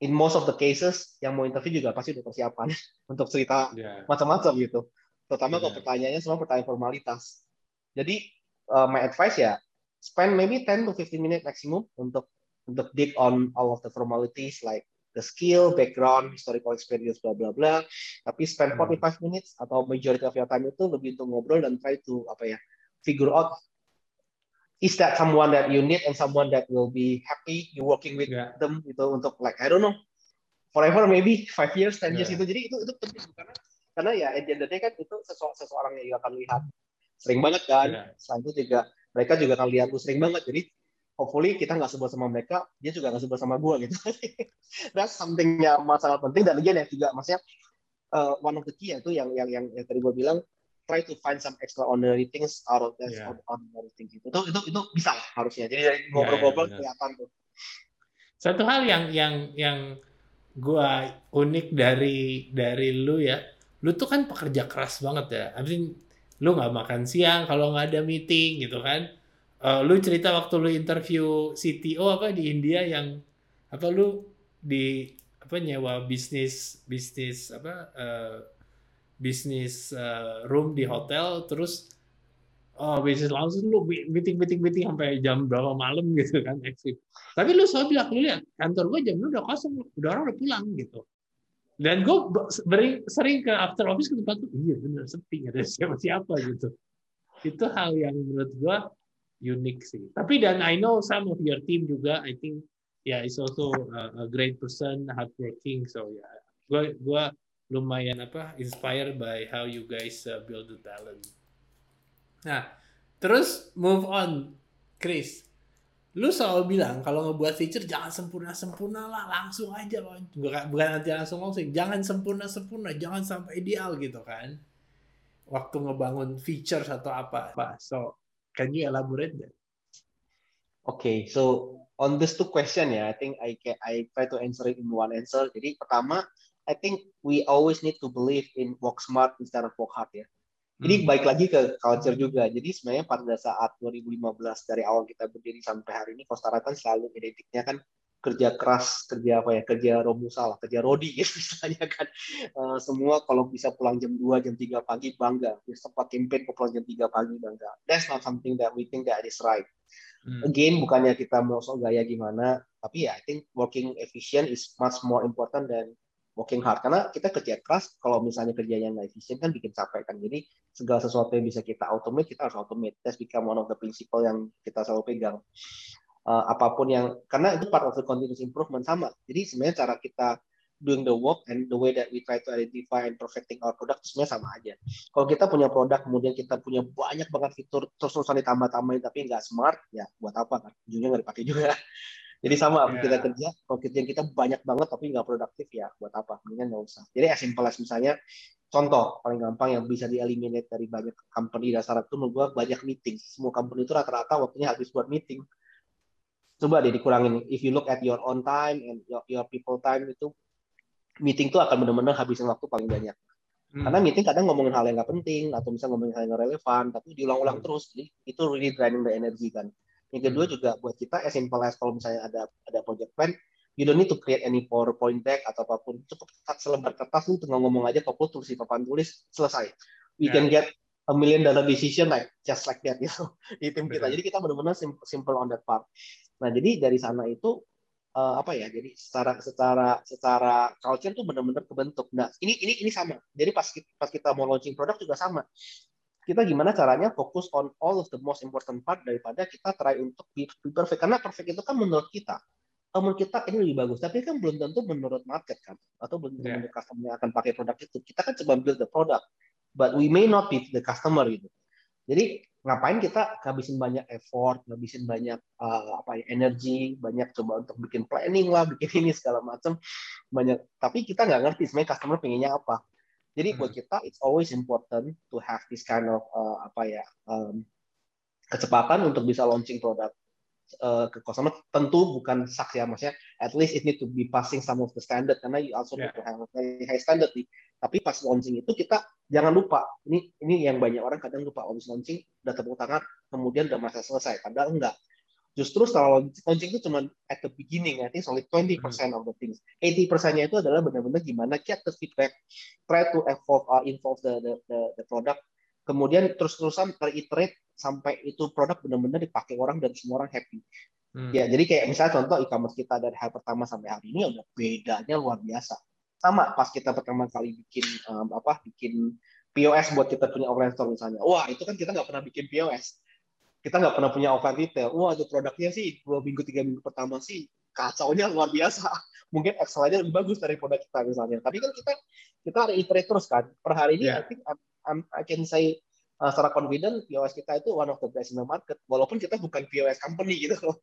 in most of the cases yang mau interview juga pasti udah persiapan untuk cerita Ya. macam-macam gitu. Terutama kalau Benar. pertanyaannya semua pertanyaan formalitas. Jadi uh, my advice ya spend maybe 10 to 15 minutes maximum untuk untuk dig on all of the formalities like the skill, background, historical experience, bla bla bla. Tapi spend Hmm. 45 minutes atau majority of your time itu lebih untuk ngobrol dan try to apa ya figure out is that someone that you need and someone that will be happy you working with Ya. them gitu untuk like I don't know forever maybe five years, 10 years Yeah. itu. Jadi itu itu penting karena karena ya at the end of the day kan itu sesu- seseorang yang juga akan lihat sering banget kan. Yeah. Selain itu juga mereka juga akan lihat lu sering banget. Jadi hopefully kita nggak sebut sama mereka, dia juga nggak sebut sama gua gitu. That's something yang sangat penting dan again ya juga maksudnya uh, one of the key yaitu yang yang yang, yang tadi gua bilang try to find some extraordinary things out of that Yeah. ordinary things itu. Itu itu itu bisa lah harusnya. Jadi dari ngobrol-ngobrol benar. kelihatan tuh. Satu hal yang yang yang gua unik dari dari lu ya, lu tuh kan pekerja keras banget ya. I mean, lu nggak makan siang kalau nggak ada meeting gitu kan. Eh, lu cerita waktu lu interview CTO apa di India yang apa lu di apa nyewa bisnis bisnis apa eh, bisnis eh, room di hotel terus oh bisnis langsung lu meeting meeting meeting sampai jam berapa malam gitu kan eksis tapi lu selalu bilang, lu lihat kantor gue jam lu udah kosong, udah orang udah pulang gitu. Dan gue sering, sering ke after office ke tempat tuh, iya bener sepi, ada siapa-siapa gitu. Itu hal yang menurut gue unik sih. Tapi dan I know some of your team juga, I think ya yeah, is also a, a great person, hardworking. So ya, yeah, gue gue lumayan apa inspired by how you guys uh, build the talent. Nah, terus move on, Chris lu selalu bilang kalau ngebuat feature jangan sempurna sempurna lah langsung aja bukan bukan nanti langsung langsung jangan sempurna sempurna jangan sampai ideal gitu kan waktu ngebangun feature atau apa so can you elaborate that Okay, so on this two question ya, I think I can I try to answer it in one answer. Jadi pertama, I think we always need to believe in work smart instead of work hard ya. Jadi Hmm. baik lagi ke culture juga. Jadi sebenarnya pada saat 2015 dari awal kita berdiri sampai hari ini, Kostara kan selalu identiknya kan kerja keras, kerja apa ya, kerja romusa lah, kerja rodi gitu misalnya kan. Eh, semua kalau bisa pulang jam 2, jam 3 pagi bangga. Bisa sempat campaign kok pulang jam 3 pagi bangga. That's not something that we think that is right. Hmm. Again, bukannya kita mau sok gaya gimana, tapi ya I think working efficient is much more important than working hard karena kita kerja keras kalau misalnya kerjanya nggak efisien kan bikin capek kan jadi segala sesuatu yang bisa kita automate kita harus automate that's become one of the principle yang kita selalu pegang uh, apa pun yang karena itu part of the continuous improvement sama jadi sebenarnya cara kita doing the work and the way that we try to identify and perfecting our product sebenarnya sama aja. Kalau kita punya produk kemudian kita punya banyak banget fitur terus-terusan ditambah-tambahin tapi nggak smart, ya buat apa kan? Ujungnya nggak dipakai juga. Jadi sama yeah. kita kerja, kalau kerjaan kita banyak banget tapi nggak produktif ya buat apa? Mendingan nggak usah. Jadi as simple as misalnya contoh paling gampang yang bisa dieliminate dari banyak company dasar itu menurut gua banyak meeting. Semua company itu rata-rata waktunya habis buat meeting. Coba deh dikurangin. If you look at your own time and your, your people time itu meeting tuh akan benar-benar habisin waktu paling banyak. Hmm. Karena meeting kadang ngomongin hal yang nggak penting atau misalnya ngomongin hal yang nggak relevan, tapi diulang-ulang hmm. terus. Jadi itu really draining the energy kan. Yang kedua juga buat kita as simple as kalau misalnya ada ada project plan, you don't need to create any PowerPoint deck atau apa pun. Cukup selembar kertas lu tinggal ngomong aja, kalau tulis di papan tulis, selesai. We yeah. can get a million dollar decision like just like that gitu di tim kita. Jadi kita benar-benar simple on that part. Nah, jadi dari sana itu uh, apa ya? Jadi secara secara secara culture tuh benar-benar kebentuk. Nah, ini ini ini sama. Jadi pas pas kita mau launching produk juga sama kita gimana caranya fokus on all of the most important part daripada kita try untuk be, perfect karena perfect itu kan menurut kita menurut kita ini lebih bagus tapi kan belum tentu menurut market kan atau belum tentu yeah. menurut customer yang akan pakai produk itu kita kan coba build the product but we may not be the customer gitu. Jadi ngapain kita ngabisin banyak effort ngabisin banyak uh, apa ya energi banyak coba untuk bikin planning lah bikin ini segala macam banyak tapi kita nggak ngerti sebenarnya customer pengennya apa. Jadi hmm. buat kita it's always important to have this kind of uh, apa ya um, kecepatan untuk bisa launching produk uh, ke customer. Tentu bukan sak ya maksudnya at least it need to be passing some of the standard karena you also yeah. need to have very high standard nih. Tapi pas launching itu kita jangan lupa ini ini yang banyak orang kadang lupa habis launching udah tepuk tangan kemudian udah masa selesai padahal enggak Justru setelah launching itu cuma at the beginning, I think only 20% hmm. of the things. 80%-nya itu adalah benar-benar gimana get the feedback, try to evolve, uh, involve the, the, the, the product, kemudian terus-terusan teriterate sampai itu produk benar-benar dipakai orang dan semua orang happy. Hmm. Ya, jadi kayak misalnya contoh e-commerce kita dari hari pertama sampai hari ini udah bedanya luar biasa. Sama pas kita pertama kali bikin um, apa, bikin POS buat kita punya offline store misalnya. Wah, itu kan kita nggak pernah bikin POS kita nggak pernah punya offline retail. Wah, itu produknya sih dua minggu tiga minggu pertama sih kacaunya luar biasa. Mungkin Excel aja lebih bagus dari produk kita misalnya. Tapi kan kita kita iterate terus kan. Per hari ini yeah. I think I'm, I can say uh, secara confident POS kita itu one of the best in the market. Walaupun kita bukan POS company gitu loh.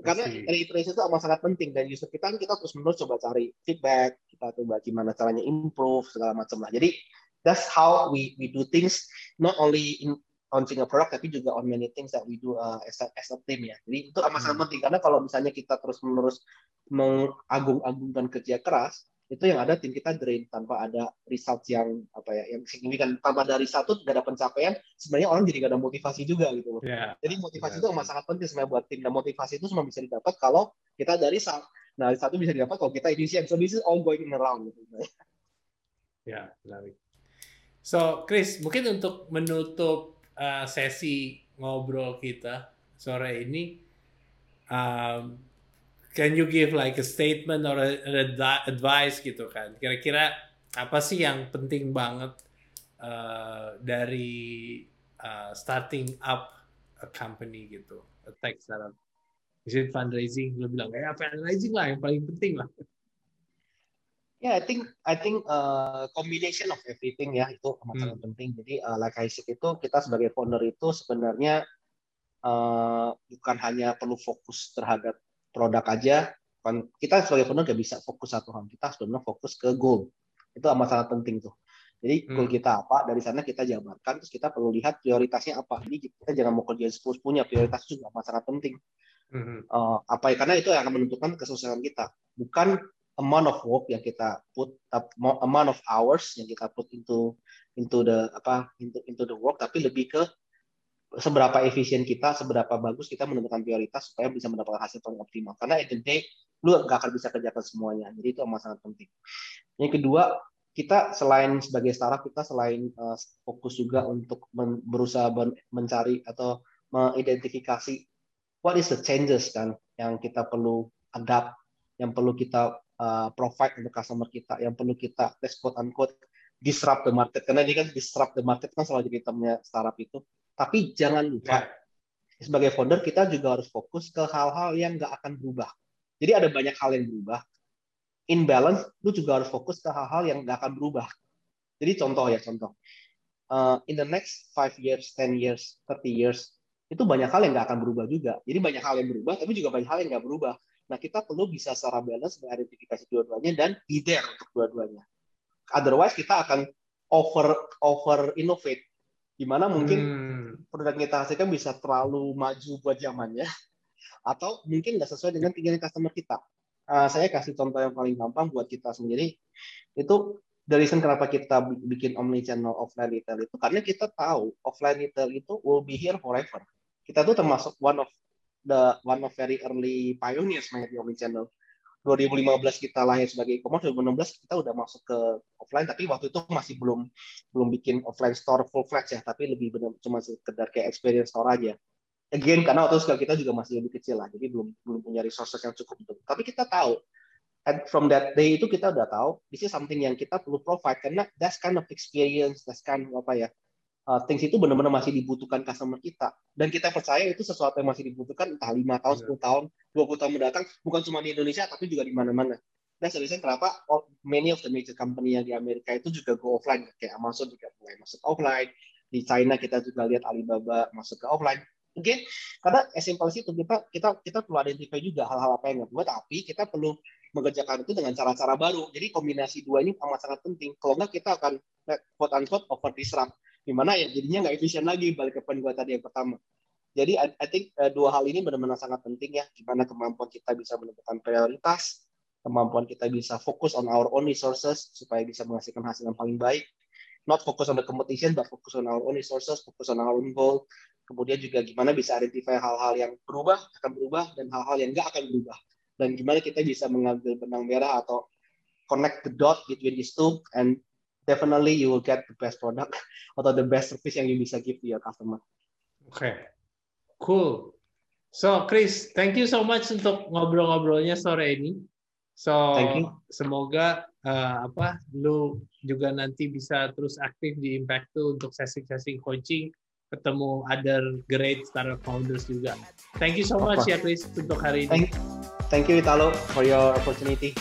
Karena iteration itu amat sangat penting dan user kita kita terus menerus coba cari feedback, kita coba gimana caranya improve segala macam lah. Jadi that's how we we do things not only in launching a product tapi juga on many things that we do uh, as, a, as a team ya. Jadi itu amat sangat hmm. penting karena kalau misalnya kita terus menerus mengagung-agungkan kerja keras itu yang ada tim kita drain tanpa ada result yang apa ya yang signifikan tanpa dari satu gak ada pencapaian sebenarnya orang jadi gak ada motivasi juga gitu loh. Yeah. Jadi motivasi yeah. itu amat sangat penting sebenarnya buat tim dan motivasi itu cuma bisa didapat kalau kita dari satu nah satu bisa didapat kalau kita efisien. So this is all going around gitu. Ya, menarik. So, Chris, mungkin untuk menutup uh, sesi ngobrol kita sore ini, um, can you give like a statement or a, an advice gitu kan? Kira-kira apa sih yang penting banget uh, dari uh, starting up a company gitu, a tech startup? Is it fundraising? Lu bilang, ya fundraising lah yang paling penting lah. Yeah, I think I think uh, combination of everything ya itu amat hmm. sangat penting. Jadi uh, like I said itu kita sebagai founder itu sebenarnya uh, bukan hanya perlu fokus terhadap produk aja. Kan kita sebagai founder gak bisa fokus satu hal. Kita sebenarnya fokus ke goal. Itu amat sangat penting tuh. Jadi hmm. goal kita apa dari sana kita jabarkan terus kita perlu lihat prioritasnya apa. Jadi kita jangan mau kerja sepuluh punya prioritas juga amat sangat penting. Hmm. Uh, apa ya karena itu yang akan menentukan kesuksesan kita. Bukan amount of work yang kita put amount of hours yang kita put into into the apa into into the work tapi lebih ke seberapa efisien kita, seberapa bagus kita menentukan prioritas supaya bisa mendapatkan hasil paling optimal. Karena at the day, lu gak akan bisa kerjakan semuanya. Jadi itu amat sangat penting. Yang kedua, kita selain sebagai startup, kita selain uh, fokus juga untuk men berusaha mencari atau mengidentifikasi what is the changes kan yang kita perlu adapt, yang perlu kita uh, provide untuk customer kita, yang perlu kita quote unquote disrupt the market karena ini kan disrupt the market kan selalu jadi termnya startup itu. Tapi jangan lupa yeah. sebagai founder kita juga harus fokus ke hal-hal yang nggak akan berubah. Jadi ada banyak hal yang berubah. In balance, lu juga harus fokus ke hal-hal yang nggak akan berubah. Jadi contoh ya contoh. Uh, in the next five years, 10 years, 30 years, itu banyak hal yang nggak akan berubah juga. Jadi banyak hal yang berubah, tapi juga banyak hal yang nggak berubah. Nah, kita perlu bisa secara balance mengidentifikasi dua-duanya dan be there untuk dua-duanya. Otherwise kita akan over over innovate di mana mungkin hmm. Produk kita hasilkan bisa terlalu maju buat zamannya atau mungkin nggak sesuai dengan keinginan customer kita. Uh, saya kasih contoh yang paling gampang buat kita sendiri itu the reason kenapa kita bikin omni channel offline retail itu karena kita tahu offline retail itu will be here forever. Kita tuh termasuk one of the one of very early pioneers di omni channel. 2015 kita lahir sebagai e-commerce, 2016 kita udah masuk ke offline, tapi waktu itu masih belum belum bikin offline store full fledged ya, tapi lebih benar cuma sekedar kayak experience store aja. Again, karena waktu itu kita juga masih lebih kecil lah, jadi belum belum punya resources yang cukup untuk. Tapi kita tahu, and from that day itu kita udah tahu, this is something yang kita perlu provide karena that's kind of experience, that's kind of apa ya, uh, things itu benar-benar masih dibutuhkan customer kita dan kita percaya itu sesuatu yang masih dibutuhkan entah lima tahun, iya. sepuluh tahun, 20 tahun mendatang bukan cuma di Indonesia tapi juga di mana-mana. Nah, seriusnya kenapa many of the major company yang di Amerika itu juga go offline kayak Amazon juga mulai masuk offline, di China kita juga lihat Alibaba masuk ke offline. Mungkin karena as simple itu kita kita kita perlu identify juga hal-hal apa yang nggak buat, tapi kita perlu mengerjakan itu dengan cara-cara baru. Jadi kombinasi dua ini amat sangat penting. Kalau nggak kita akan quote unquote over disrupt Gimana ya jadinya nggak efisien lagi balik ke poin tadi yang pertama. Jadi I, I think uh, dua hal ini benar-benar sangat penting ya, gimana kemampuan kita bisa menentukan prioritas, kemampuan kita bisa fokus on our own resources supaya bisa menghasilkan hasil yang paling baik. Not focus on the competition, but focus on our own resources, focus on our own goal. Kemudian juga gimana bisa identify hal-hal yang berubah, akan berubah, dan hal-hal yang nggak akan berubah. Dan gimana kita bisa mengambil benang merah atau connect the dot between these two and definitely you will get the best product atau the best service yang you bisa give to your customer. Oke, okay. Cool. So Chris, thank you so much untuk ngobrol-ngobrolnya sore ini. So semoga uh, apa lu juga nanti bisa terus aktif di Impact tuh untuk sesi-sesi coaching, ketemu other great startup founders juga. Thank you so much ya Chris untuk hari ini. Thank, thank you Italo for your opportunity.